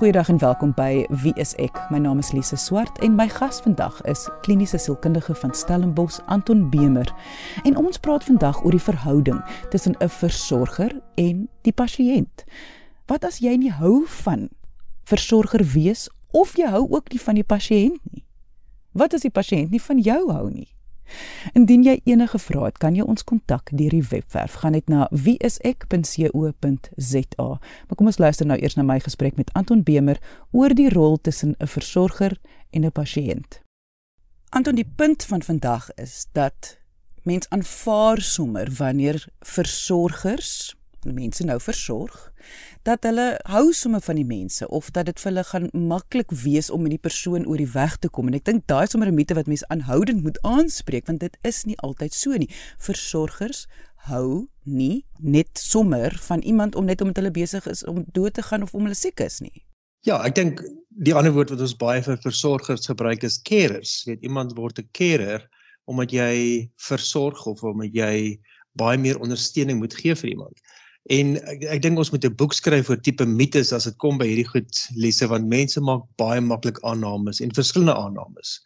Goeiedag en welkom by Wie is ek? My naam is Lise Swart en my gas vandag is kliniese sielkundige van Stellenbosch, Anton Bemer. En ons praat vandag oor die verhouding tussen 'n versorger en die pasiënt. Wat as jy nie hou van versorger wees of jy hou ook nie van die pasiënt nie? Wat as die pasiënt nie van jou hou nie? Indien jy enige vrae het, kan jy ons kontak deur die webwerf. Gaan net na wieisek.co.za. Maar kom ons luister nou eers na my gesprek met Anton Bemer oor die rol tussen 'n versorger en 'n pasiënt. Anton, die punt van vandag is dat mens aanvaar sommer wanneer versorgers mense nou versorg dat hulle hou somme van die mense of dat dit vir hulle gaan maklik wees om met die persoon oor die weg te kom en ek dink daai is sommer 'n mite wat mense aanhoudend moet aanspreek want dit is nie altyd so nie versorgers hou nie net sommer van iemand om net omdat hulle besig is om dood te gaan of om hulle siek is nie Ja, ek dink die ander woord wat ons baie vir versorgers gebruik is carers. Weet iemand word 'n carer omdat jy versorg of omdat jy baie meer ondersteuning moet gee vir iemand. En ek, ek dink ons moet 'n boek skryf oor tipe mites as dit kom by hierdie goed lesse want mense maak baie maklik aannames en verskillende aannames.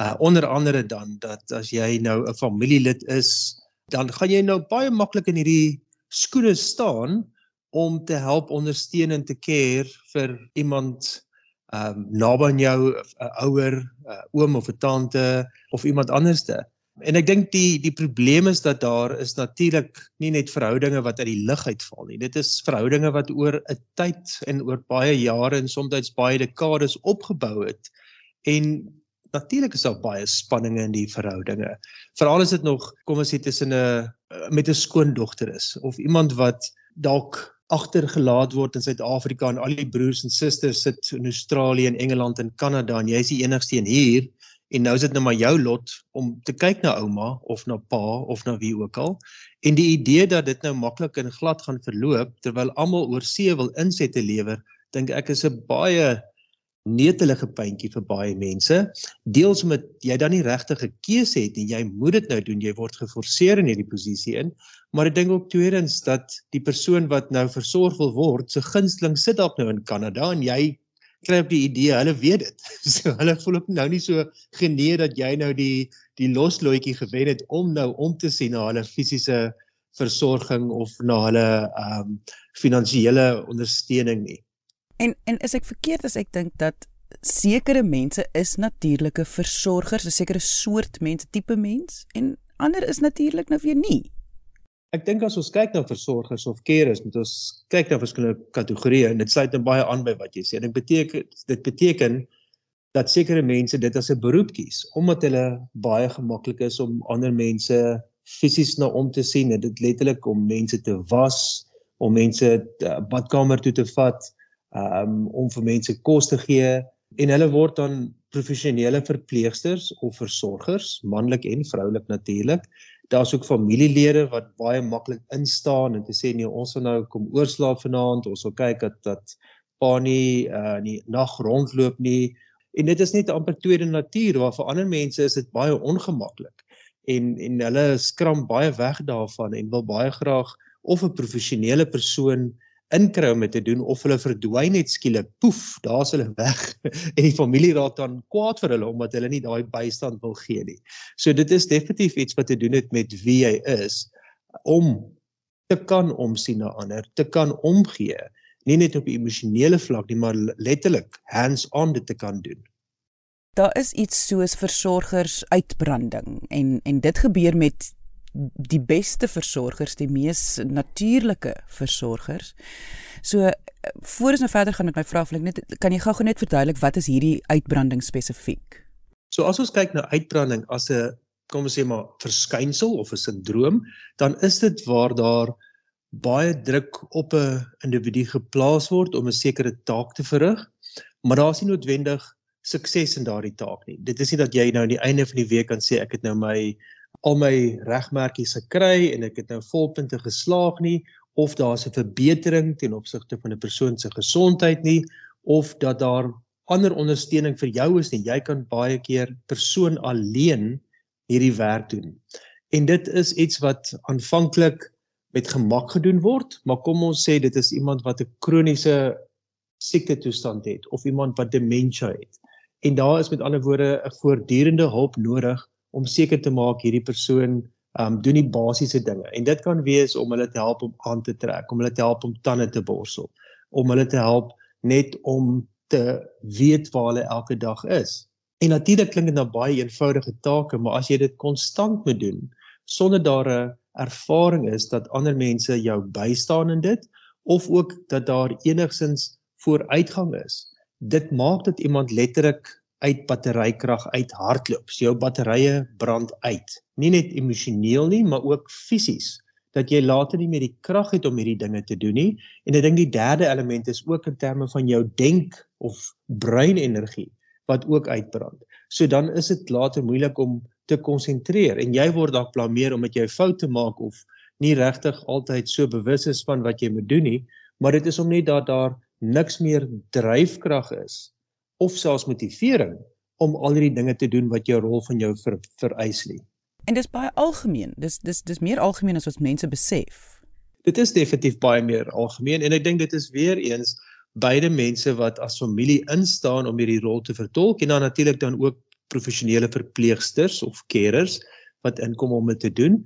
Uh onder andere dan dat as jy nou 'n familielid is, dan gaan jy nou baie maklik in hierdie skoene staan om te help ondersteun en te care vir iemand um naby aan jou 'n ouer, 'n oom of 'n tante of iemand anderste. En ek dink die die probleem is dat daar is natuurlik nie net verhoudinge wat uit die lug uitval nie. Dit is verhoudinge wat oor 'n tyd en oor baie jare en soms baie dekades opgebou het. En natuurlik is daar baie spanninge in die verhoudinge. Veral as dit nog kom ons sê tussen 'n met 'n skoondogter is of iemand wat dalk agtergelaat word in Suid-Afrika en al die broers en susters sit in Australië en Engeland en Kanada en jy is die enigste een hier en nou is dit nou maar jou lot om te kyk na ouma of na pa of na wie ook al. En die idee dat dit nou maklik en glad gaan verloop terwyl almal oor see wil insette lewer dink ek is 'n baie netelige puntjie vir baie mense. Deels omdat jy dan nie regtig 'n keuse het en jy moet dit nou doen. Jy word geforseer in hierdie posisie in. Maar ek dink ook tweedens dat die persoon wat nou versorg wil word se gunsteling sit dalk nou in Kanada en jy kry op die idee hulle weet dit. So hulle voel ook nou nie so genee dat jy nou die die losloetjie gewen het om nou om te sien na hulle fisiese versorging of na hulle ehm um, finansiële ondersteuning nie. En en is ek verkeerd as ek dink dat sekere mense is natuurlike versorgers, 'n sekere soort mense, tipe mens en ander is natuurlik nou weer nie. Ek dink as ons kyk na versorgers of carers, moet ons kyk na verskillende kategorieë en dit sluit dan baie aan by wat jy sê. Dit beteken dit beteken dat sekere mense dit as 'n beroep kies omdat hulle baie gemaklik is om ander mense fisies na om te sien en dit letterlik om mense te was, om mense badkamer toe te vat, um, om vir mense kos te gee en hulle word dan professionele verpleegsters of versorgers, manlik en vroulik natuurlik daar's ook familielede wat baie maklik instaan en te sê nee ons wil nou kom oorslaap vanaand. Ons wil kyk dat dat pa nie uh in die nag rondloop nie. En dit is net amper tweede natuur waar vir ander mense is dit baie ongemaklik. En en hulle skram baie weg daarvan en wil baie graag of 'n professionele persoon inkry om dit te doen of hulle verdwyn net skielik poef daar's hulle weg en die familie raak dan kwaad vir hulle omdat hulle nie daai bystand wil gee nie. So dit is definitief iets wat te doen het met wie jy is om te kan omsien na ander, te kan omgee, nie net op emosionele vlak nie, maar letterlik hands-on dit te kan doen. Daar is iets soos versorgers uitbranding en en dit gebeur met die beste versorgers, die mees natuurlike versorgers. So voor ons nou verder gaan met my vraag, wil ek net kan jy gou-gou net verduidelik wat is hierdie uitbranding spesifiek? So as ons kyk na uitbranding as 'n kom ons sê maar verskynsel of 'n sindroom, dan is dit waar daar baie druk op 'n individu geplaas word om 'n sekere taak te verrig, maar daar is nie noodwendig sukses in daardie taak nie. Dit is nie dat jy nou aan die einde van die week kan sê ek het nou my al my regmerkies gekry en ek het nou volpunte geslaag nie of daar's 'n verbetering ten opsigte van 'n persoon se gesondheid nie of dat daar ander ondersteuning vir jou is nie jy kan baie keer persoon alleen hierdie werk doen en dit is iets wat aanvanklik met gemak gedoen word maar kom ons sê dit is iemand wat 'n kroniese siekte toestand het of iemand wat demensie het. En daar is met ander woorde 'n voortdurende hulp nodig om seker te maak hierdie persoon um doen die basiese dinge. En dit kan wees om hulle te help om aan te trek, om hulle te help om tande te borsel, om hulle te help net om te weet waar hulle elke dag is. En natuurlik klink dit na baie eenvoudige take, maar as jy dit konstant moet doen sonder daar 'n ervaring is dat ander mense jou bystaan in dit of ook dat daar enigsins vooruitgang is, dit maak dat iemand letterlik uit batterykrag uit hardloop. So jou batterye brand uit. Nie net emosioneel nie, maar ook fisies dat jy later nie meer die krag het om hierdie dinge te doen nie. En ek dink die derde element is ook in terme van jou denk of breinenergie wat ook uitbrand. So dan is dit later moeilik om te konsentreer en jy word dalk blameer omdat jy foute maak of nie regtig altyd so bewus is van wat jy moet doen nie, maar dit is om net dat daar niks meer dryfkrag is of selfs motivering om al hierdie dinge te doen wat jou rol van jou ver, vereis nie. En dis baie algemeen. Dis dis dis meer algemeen as wat mense besef. Dit is definitief baie meer algemeen en ek dink dit is weer eens beide mense wat as familie instaan om hierdie rol te vertolk en dan natuurlik dan ook professionele verpleegsters of carers wat inkom om dit te doen.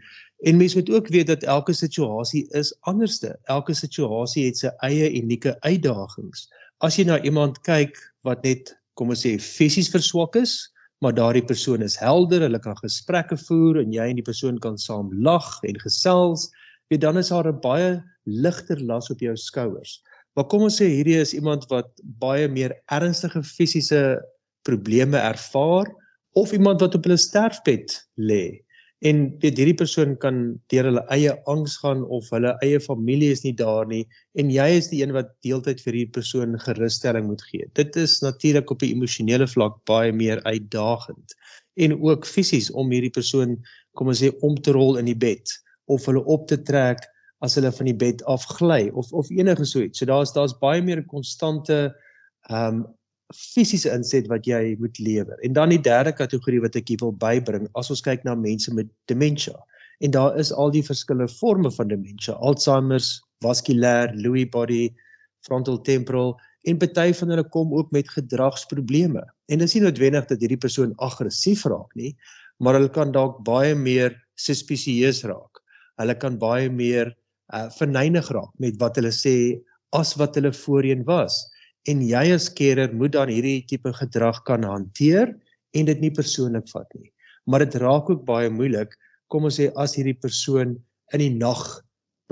En mense moet ook weet dat elke situasie is anderste. Elke situasie het sy eie unieke uitdagings. As jy na iemand kyk wat net kom ons sê fisies verswak is, maar daardie persoon is helder, hulle kan gesprekke voer en jy en die persoon kan saam lag en gesels, weet dan is daar 'n baie ligter las op jou skouers. Maar kom ons sê hierdie is iemand wat baie meer ernstige fisiese probleme ervaar of iemand wat op hulle sterfbed lê. En weet hierdie persoon kan deur hulle eie angs gaan of hulle eie familie is nie daar nie en jy is die een wat deeltyd vir hierdie persoon gerusstelling moet gee. Dit is natuurlik op 'n emosionele vlak baie meer uitdagend en ook fisies om hierdie persoon kom ons sê om te rol in die bed of hulle op te trek as hulle van die bed af gly of of enige so iets. So daar's daar's baie meer 'n konstante ehm um, fisiese inset wat jy moet lewer. En dan die derde kategorie wat ek hier wil bybring, as ons kyk na mense met demensie. En daar is al die verskillende forme van demensie, Alzheimer's, vaskulêr, Lewy body, frontal temporal en party van hulle kom ook met gedragsprobleme. En dit is nie noodwendig dat hierdie persoon aggressief raak nie, maar hulle kan dalk baie meer suspisieus raak. Hulle kan baie meer uh verneig raak met wat hulle sê as wat hulle voorheen was. En jy as kerer moet dan hierdie tipe gedrag kan hanteer en dit nie persoonlik vat nie. Maar dit raak ook baie moeilik kom ons sê as hierdie persoon in die nag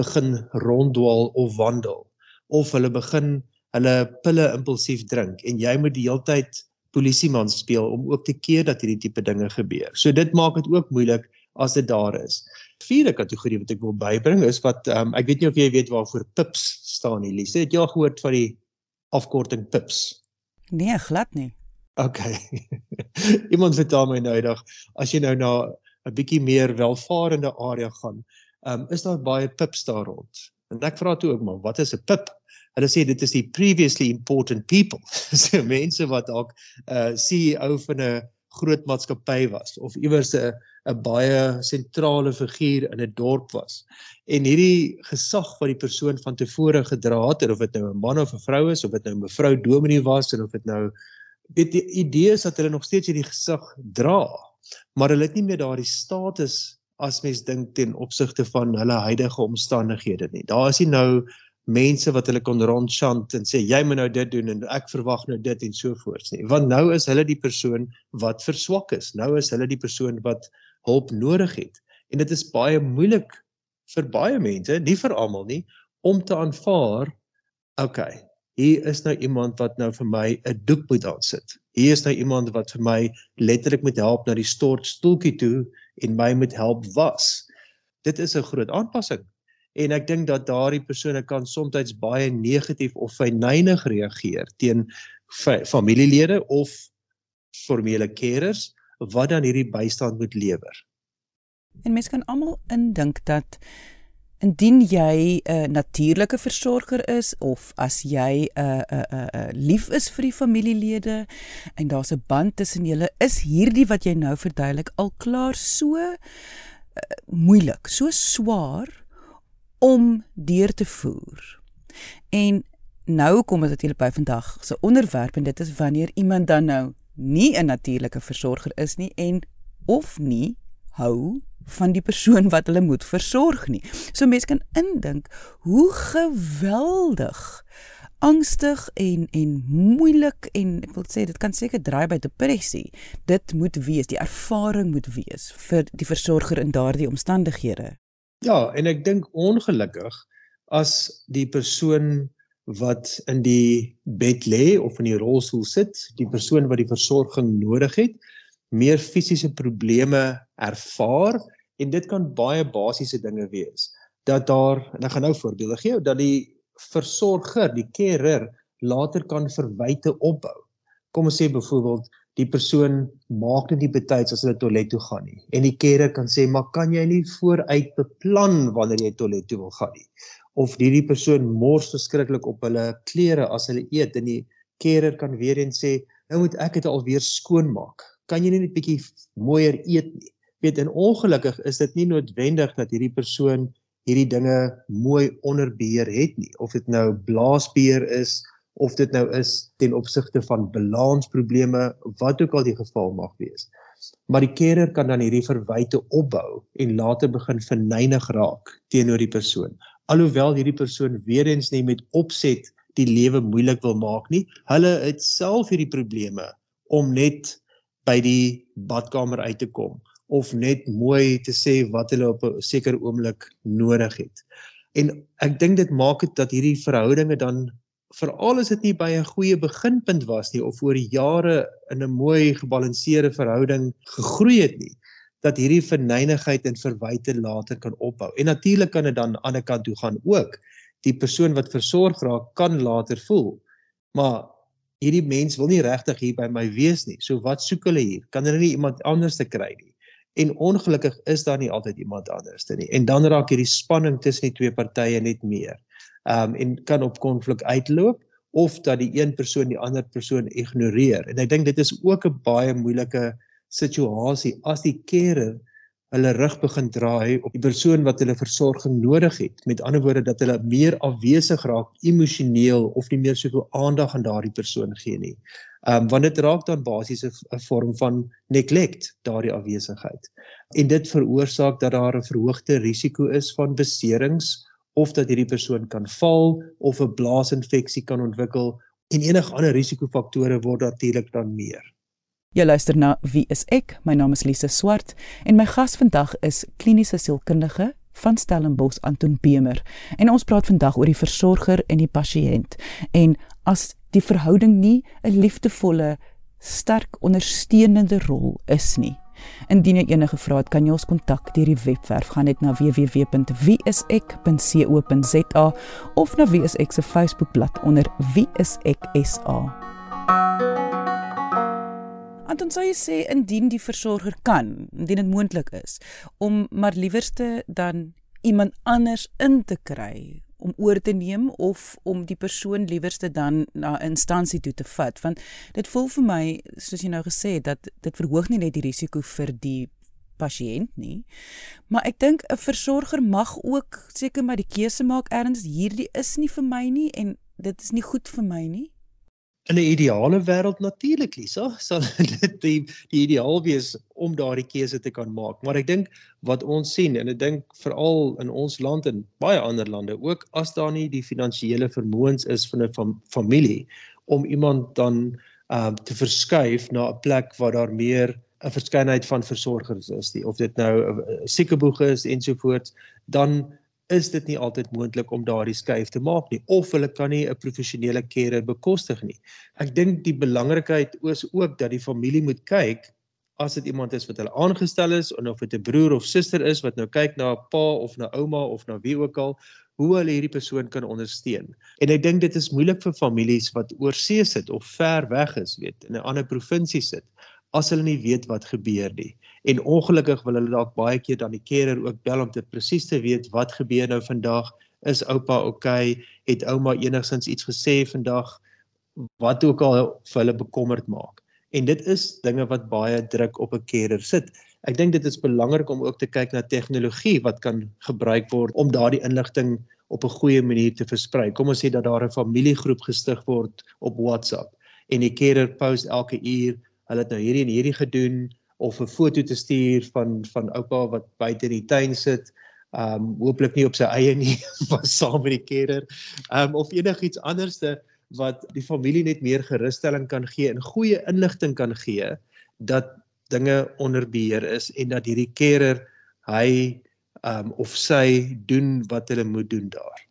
begin ronddwaal of wandel of hulle begin hulle pille impulsief drink en jy moet die heeltyd polisieman speel om ook te keer dat hierdie tipe dinge gebeur. So dit maak dit ook moeilik as dit daar is vierde kategorie wat ek wil bybring is wat um, ek weet nie of jy weet waarvoor PIPS staan nie. Lise, het jy al gehoord van die afkorting PIPS? Nee, glad nie. OK. Iemand vertel my nou eendag as jy nou na 'n bietjie meer welvarende area gaan, um, is daar baie PIPS daar rond. En ek vra toe ook maar, wat is 'n PIP? Hulle sê dit is die previously important people. so mense wat dalk 'n uh, CEO van 'n groot maatskappy was of iewers 'n 'n baie sentrale figuur in 'n dorp was. En hierdie gesag wat die persoon van tevore gedra het, of dit nou 'n man of 'n vrou is, of dit nou 'n mevrou Dominee was en of dit nou weet die idee is dat hulle nog steeds hierdie gesag dra, maar hulle het nie meer daardie status as mens dink ten opsigte van hulle huidige omstandighede nie. Daar is nie nou mense wat hulle kon rondchant en sê jy moet nou dit doen en ek verwag nou dit en so voort nie. Want nou is hulle die persoon wat verswak is. Nou is hulle die persoon wat hulp nodig het. En dit is baie moeilik vir baie mense, nie vir almal nie, om te aanvaar, okay, hier is nou iemand wat nou vir my 'n doek moet aansit. Hier is nou iemand wat vir my letterlik moet help na die stortstoeltjie toe en my moet help was. Dit is 'n groot aanpassing en ek dink dat daardie persone kan soms baie negatief of vynynig reageer teen familielede of formele carers wat dan hierdie bystand moet lewer. En mense kan almal indink dat indien jy 'n uh, natuurlike versorger is of as jy 'n uh, 'n uh, 'n uh, lief is vir die familielede en daar's 'n band tussen julle, is hierdie wat jy nou verduidelik al klaar so uh, moeilik, so swaar om deur te voer. En nou kom ons natuurlik by vandag se onderwerp en dit is wanneer iemand dan nou nie 'n natuurlike versorger is nie en of nie hou van die persoon wat hulle moet versorg nie. So mense kan indink hoe geweldig angstig en en moeilik en ek wil sê dit kan seker draai by depressie. Dit moet wees, die ervaring moet wees vir die versorger in daardie omstandighede. Ja, en ek dink ongelukkig as die persoon wat in die bed lê of in die rolstoel sit, die persoon wat die versorging nodig het, meer fisiese probleme ervaar en dit kan baie basiese dinge wees. Dat daar, en ek gaan nou voorbeelde gee, dat die versorger, die carer later kan verwyte opbou. Kom ons sê byvoorbeeld die persoon maak net nie betyds as hulle toilet toe gaan nie. En die carer kan sê, "Maar kan jy nie vooruit beplan wanneer jy toilet toe wil gaan nie?" Of hierdie persoon mors verskriklik op hulle klere as hulle eet en die carer kan weer eens sê, "Nou moet ek dit alweer skoonmaak." kan jy nie net bietjie mooier eet nie. Weet en ongelukkig is dit nie noodwendig dat hierdie persoon hierdie dinge mooi onder beheer het nie of dit nou blaasbeheer is of dit nou is ten opsigte van balansprobleme wat ook al die geval mag wees. Maar die carer kan dan hierdie verwyte opbou en later begin verneig raak teenoor die persoon. Alhoewel hierdie persoon weer eens nie met opset die lewe moeilik wil maak nie, hulle het self hierdie probleme om net by die badkamer uit te kom of net mooi te sê wat hulle op 'n sekere oomblik nodig het. En ek dink dit maak dit dat hierdie verhoudinge dan veral as dit nie by 'n goeie beginpunt was nie of oor die jare in 'n mooi gebalanseerde verhouding gegroei het nie dat hierdie verneinigheid en verwyte later kan opbou. En natuurlik kan dit dan aan die ander kant toe gaan ook. Die persoon wat versorg raak kan later voel. Maar hierdie mens wil nie regtig hier by my wees nie. So wat soek hulle hier? Kan hulle nie iemand anders te kry nie? En ongelukkig is daar nie altyd iemand anders te nie. En dan raak hierdie spanning tussen die twee partye net meer. Um en kan op konflik uitloop of dat die een persoon die ander persoon ignoreer. En ek dink dit is ook 'n baie moeilike situasie as die carer hulle rug begin draai op die persoon wat hulle versorging nodig het. Met ander woorde dat hulle meer afwesig raak emosioneel of nie meer soveel aandag aan daardie persoon gee nie. Ehm um, want dit raak dan basies 'n vorm van neglect daardie afwesigheid. En dit veroorsaak dat daar 'n verhoogde risiko is van beserings of dat hierdie persoon kan val of 'n blaasinfeksie kan ontwikkel en enige ander risikofaktore word natuurlik dan meer. Jy luister na Wie is ek? My naam is Lise Swart en my gas vandag is kliniese sielkundige van Stellenbosch Anton Bemer. En ons praat vandag oor die versorger en die pasiënt. En as die verhouding nie 'n liefdevolle, sterk ondersteunende rol is nie. Indien jy enige vrae het, kan jy ons kontak deur die webwerf gaan net na www.wieisek.co.za of na Wie is ek se Facebookblad onder Wie is ek SA. Want dan sou jy sê indien die versorger kan, indien dit moontlik is om maar liewerste dan iemand anders in te kry om oor te neem of om die persoon liewerste dan na 'n instansie toe te vat. Want dit voel vir my soos jy nou gesê het dat dit verhoog nie net die risiko vir die pasiënt nie maar ek dink 'n versorger mag ook seker maar die keuse maak erns hierdie is nie vir my nie en dit is nie goed vir my nie in 'n ideale wêreld natuurlik Lisa sal dit die, die ideaal wees om daardie keuse te kan maak. Maar ek dink wat ons sien en ek dink veral in ons land en baie ander lande ook as daar nie die finansiële vermoëns is van 'n fam familie om iemand dan um te verskuif na 'n plek waar daar meer 'n verskeidenheid van versorgers is die of dit nou 'n siekeboeg is ensovoorts dan is dit nie altyd moontlik om daardie skuif te maak nie of hulle kan nie 'n professionele carer bekostig nie. Ek dink die belangrikheid is ook dat die familie moet kyk as dit iemand is wat hulle aangestel is of dit 'n broer of suster is wat nou kyk na 'n pa of na ouma of na wie ook al hoe hulle hierdie persoon kan ondersteun. En ek dink dit is moeilik vir families wat oorsee sit of ver weg is, weet, in 'n ander provinsie sit as hulle nie weet wat gebeur nie. En ongelukkig wil hulle dalk baie keer dan die carer ook bel om te presies te weet wat gebeur nou vandag. Is oupa? Okay? Het ouma enigsins iets gesê vandag wat ook al vir hulle bekommerd maak. En dit is dinge wat baie druk op 'n carer sit. Ek dink dit is belangrik om ook te kyk na tegnologie wat kan gebruik word om daardie inligting op 'n goeie manier te versprei. Kom ons sê dat daar 'n familiegroep gestig word op WhatsApp en die carer post elke uur, hulle het nou hierdie en hierdie gedoen of 'n foto te stuur van van oupa wat buite in die tuin sit. Um hooplik nie op sy eie nie, maar saam met die carer. Um of enigiets anderste wat die familie net meer gerusstelling kan gee en goeie inligting kan gee dat dinge onder beheer is en dat hierdie carer hy um of sy doen wat hulle moet doen daar.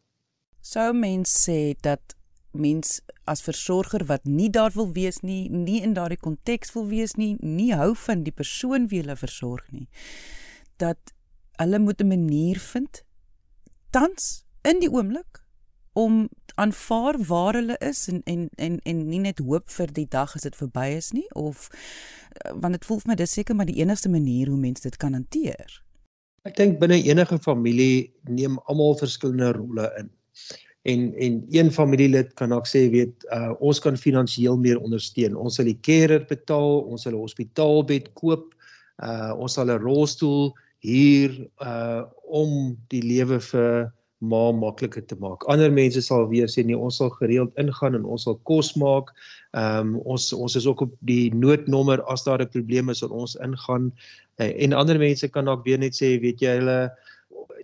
Sou mens sê dat mens as versorger wat nie daar wil wees nie, nie in daardie konteks wil wees nie, nie hou van die persoon wie hulle versorg nie, dat hulle moet 'n manier vind tans in die oomblik om aanvaar waar hulle is en en en en nie net hoop vir die dag as dit verby is nie of eh, want dit voel vir my dis seker maar die enigste manier hoe mense dit kan hanteer. Ek dink binne enige familie neem almal verskillende rolle in. En en een familielid kan dalk sê weet uh, ons kan finansiëel meer ondersteun. Ons sal die carer betaal, ons sal 'n hospitaalbed koop, uh, ons sal 'n rolstoel huur uh, om die lewe vir ma makliker te maak. Ander mense sal weer sê nee, ons sal gereeld ingaan en ons sal kos maak. Ehm um, ons ons is ook op die noodnommer as daar 'n probleem is dat ons ingaan. Uh, en ander mense kan dalk weer net sê, weet jy, hulle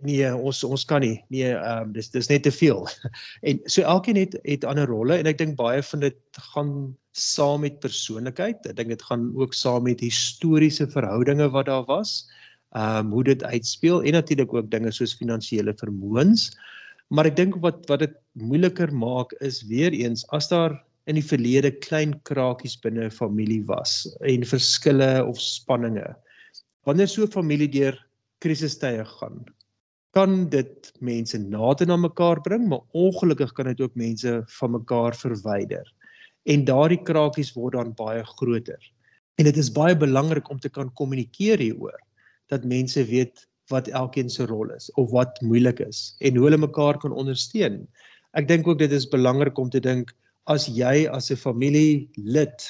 nee, ons ons kan nie. Nee, ehm um, dis dis net te veel. en so elkeen het het ander rolle en ek dink baie van dit gaan saam met persoonlikheid. Ek dink dit gaan ook saam met historiese verhoudinge wat daar was ehm um, hoe dit uitspeel en natuurlik ook dinge soos finansiële vermoëns. Maar ek dink wat wat dit moeiliker maak is weer eens as daar in die verlede klein krakies binne 'n familie was en verskille of spanninge. Wanneer so 'n familie deur krisistye gaan, kan dit mense nader na mekaar bring, maar ongelukkig kan dit ook mense van mekaar verwyder. En daardie krakies word dan baie groter. En dit is baie belangrik om te kan kommunikeer hieroor dat mense weet wat elkeen se rol is of wat moeilik is en hoe hulle mekaar kan ondersteun. Ek dink ook dit is belangrik om te dink as jy as 'n familielid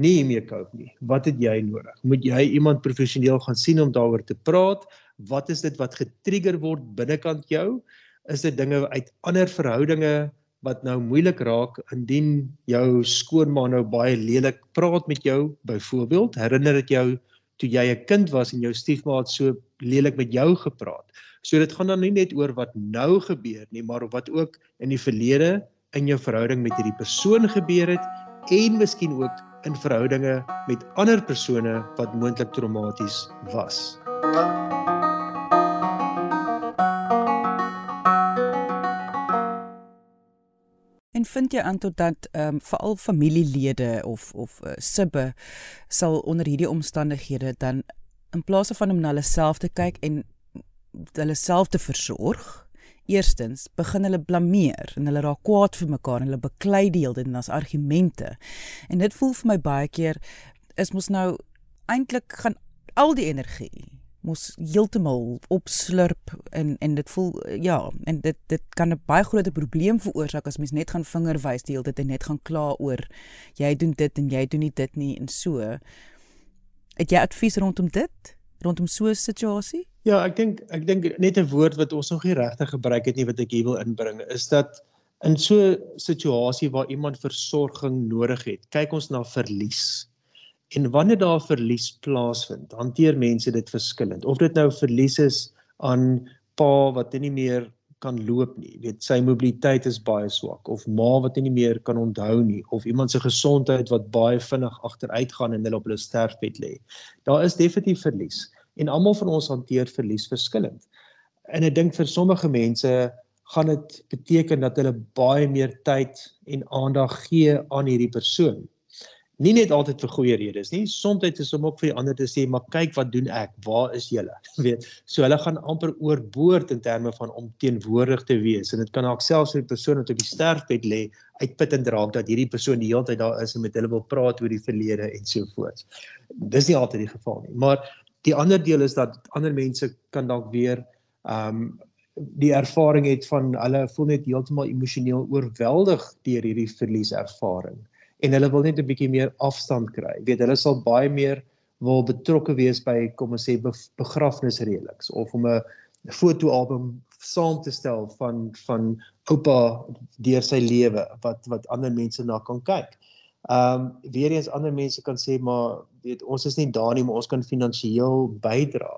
nie meer cope nie, wat het jy nodig? Moet jy iemand professioneel gaan sien om daaroor te praat? Wat is dit wat getrigger word binnekant jou? Is dit dinge uit ander verhoudinge wat nou moeilik raak indien jou skoonma nou baie lelik praat met jou byvoorbeeld? Herinner dit jou toe jy 'n kind was en jou stiefmaat so lelik met jou gepraat. So dit gaan dan nie net oor wat nou gebeur nie, maar wat ook in die verlede in jou verhouding met hierdie persoon gebeur het en miskien ook in verhoudinge met ander persone wat moontlik traumaties was. En vind jy aan tot dat ehm um, veral familielede of of uh, sibbe sal onder hierdie omstandighede dan in plaas van om na hulle self te kyk en hulle self te versorg, eerstens begin hulle blameer en hulle raak kwaad vir mekaar en hulle beklei die hele ding as argumente. En dit voel vir my baie keer is mos nou eintlik gaan al die energie mos heeltemal opslurp en en dit voel ja en dit dit kan 'n baie groot probleem veroorsaak as mens net gaan vinger wys die hele tyd en net gaan kla oor jy doen dit en jy doen nie dit nie en so. Het jy advies rondom dit? Rondom so 'n situasie? Ja ek dink ek dink net 'n woord wat ons nog nie regtig gebruik het nie wat ek hier wil inbring is dat in so 'n situasie waar iemand versorging nodig het kyk ons na verlies En wanneer daar verlies plaasvind, hanteer mense dit verskillend. Of dit nou verlies is aan pa wat nie meer kan loop nie. Weet sy mobiliteit is baie swak of ma wat nie meer kan onthou nie of iemand se gesondheid wat baie vinnig agteruit gaan en hulle op hulle sterfbed lê. Daar is definitief verlies en almal van ons hanteer verlies verskillend. En ek dink vir sommige mense gaan dit beteken dat hulle baie meer tyd en aandag gee aan hierdie persoon nie net altyd vir goeie redes nie. Soms is om ook vir die ander te sê, maar kyk wat doen ek? Waar is julle? Weet, so hulle gaan amper oorboord in terme van om teenwoordig te wees en dit kan ook selfs vir 'n persoon wat op die sterfbed lê, uitputtend raak dat hierdie persoon die hele tyd daar is en met hulle wil praat oor die verlede en so voort. Dis nie altyd die geval nie, maar die ander deel is dat ander mense kan dalk weer ehm um, die ervaring het van hulle voel net heeltemal emosioneel oorweldig deur hierdie verlieservaring en hulle wil net 'n bietjie meer afstand kry. Jy weet, hulle sal baie meer wil betrokke wees by kom ons sê begrafnisreëlings of om 'n fotoalbum saam te stel van van oupa deur sy lewe wat wat ander mense na kan kyk. Ehm um, weer eens ander mense kan sê maar weet ons is nie daar nie maar ons kan finansiëel bydra.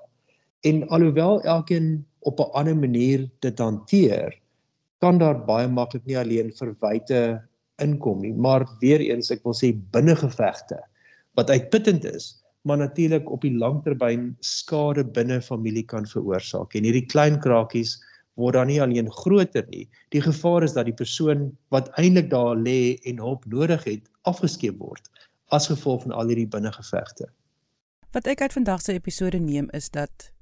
En alhoewel elkeen op 'n ander manier dit hanteer, kan daar baie maklik nie alleen verwyte inkom nie, maar weer eens ek wil sê binnengevegte wat uitputtend is, maar natuurlik op die langtermyn skade binne familie kan veroorsaak. En hierdie klein krakies word dan nie alleen groter nie. Die gevaar is dat die persoon wat eintlik daar lê en hulp nodig het, afgeskeep word as gevolg van al hierdie binnengevegte. Wat ek uit vandag se episode neem is dat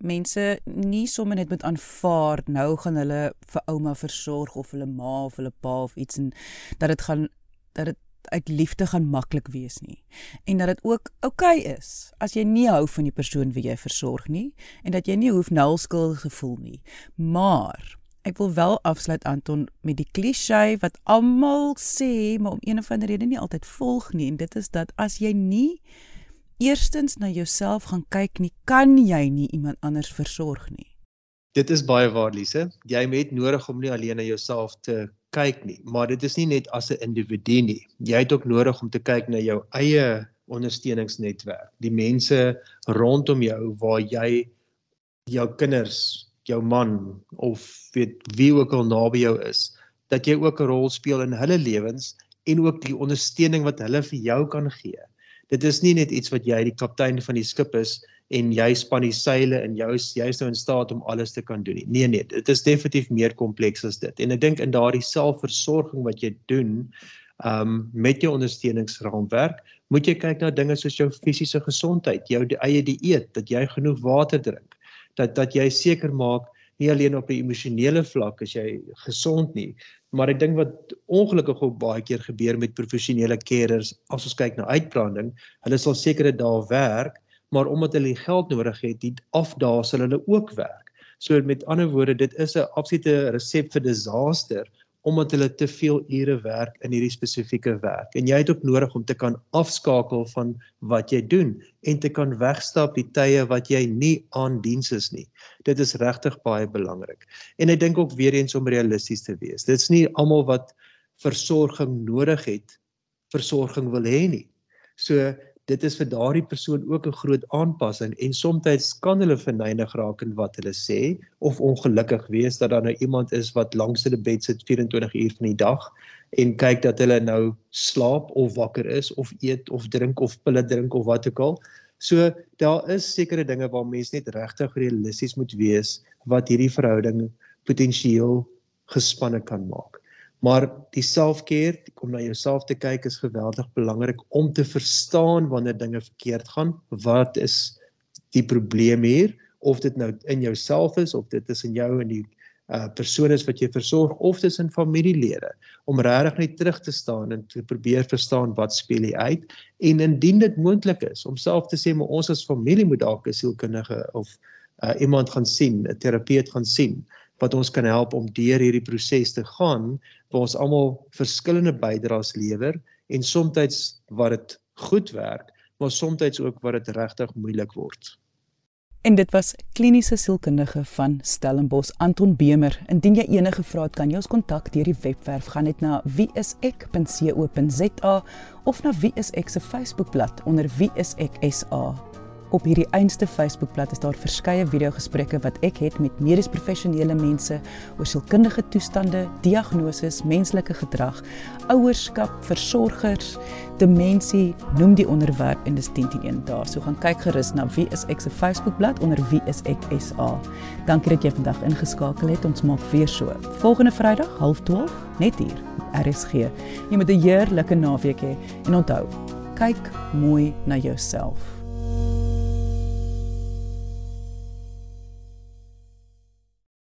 mense nie sommer net moet aanvaar nou gaan hulle vir ouma versorg of hulle ma of hulle pa of iets en dat dit gaan dat dit uit liefde gaan maklik wees nie. En dat dit ook oukei okay is as jy nie hou van die persoon wie jy versorg nie en dat jy nie hoef nul skuld gevoel nie. Maar ek wil wel afsluit Anton met die klise wat almal sê maar om een of ander rede nie altyd volg nie. En dit is dat as jy nie eerstens na jouself gaan kyk nie, kan jy nie iemand anders versorg nie. Dit is baie waar, Lise. Jy het nodig om nie alleen na jouself te kyk nie, maar dit is nie net as 'n individu nie. Jy het ook nodig om te kyk na jou eie ondersteuningsnetwerk, die mense rondom jou waar jy jou kinders, jou man of weet wie ook al naby jou is, dat jy ook 'n rol speel in hulle lewens en ook die ondersteuning wat hulle vir jou kan gee dit is nie net iets wat jy die kaptein van die skip is en jy span die seile en jy is jy's nou in staat om alles te kan doen nie. Nee nee, dit is definitief meer kompleks as dit. En ek dink in daardie selfversorging wat jy doen, um met jou ondersteuningsraamwerk, moet jy kyk na dinge soos jou fisiese gesondheid, jou die eie dieet, dat jy genoeg water drink, dat dat jy seker maak nie alleen op 'n emosionele vlak as jy gesond nie, maar ek dink wat ongelukkig ook baie keer gebeur met professionele carers as ons kyk na uitbranding, hulle sal sekere dae werk, maar omdat hulle geld nodig het, die afdae sal hulle ook werk. So met ander woorde, dit is 'n absolute resep vir disaster omdat hulle te veel ure werk in hierdie spesifieke werk. En jy het ook nodig om te kan afskakel van wat jy doen en te kan wegstap die tye wat jy nie aan diens is nie. Dit is regtig baie belangrik. En ek dink ook weer eens om realisties te wees. Dit's nie almal wat versorging nodig het, versorging wil hê nie. So dit is vir daardie persoon ook 'n groot aanpassing en soms kan hulle verneig raak in wat hulle sê of ongelukkig wees dat daar nou iemand is wat langs hulle bed sit 24 uur van die dag en kyk dat hulle nou slaap of wakker is of eet of drink of pille drink of wat ook al. So daar is sekere dinge waar mense net regtig realisties moet wees wat hierdie verhouding potensieel gespanne kan maak. Maar die self-care, om na jouself te kyk is geweldig belangrik om te verstaan wanneer dinge verkeerd gaan. Wat is die probleem hier? Of dit nou in jouself is of dit is in jou en die uh persone wat jy versorg of dit is in familielede om regtig net terug te staan en te probeer verstaan wat speel hier uit en indien dit moontlik is om self te sê maar ons as familie moet dalk 'n sielkundige of uh iemand gaan sien, 'n terapeut gaan sien wat ons kan help om deur hierdie proses te gaan waar ons almal verskillende bydraes lewer en soms wat dit goed werk, maar soms ook wat dit regtig moeilik word. En dit was kliniese sielkundige van Stellenbosch Anton Bemer. Indien jy enige vrae het, kan jy ons kontak deur die webwerf gaan net na wieisek.co.za of na wieisek se Facebookblad onder wieisek.sa. Op hierdie einste Facebookblad is daar verskeie video-gesprekke wat ek het met medies professionele mense oor sielkundige toestande, diagnoses, menslike gedrag, ouerskap, versorgers, demensie, noem die onderwerp en dis 10-10 daar. So gaan kyk gerus na wie is ek se Facebookblad onder wie is ek SA. Dankie dat jy vandag ingeskakel het. Ons maak weer so. Volgende Vrydag 12:30 net hier. RSG. Jy moet 'n heerlike naweek hê en onthou, kyk mooi na jouself.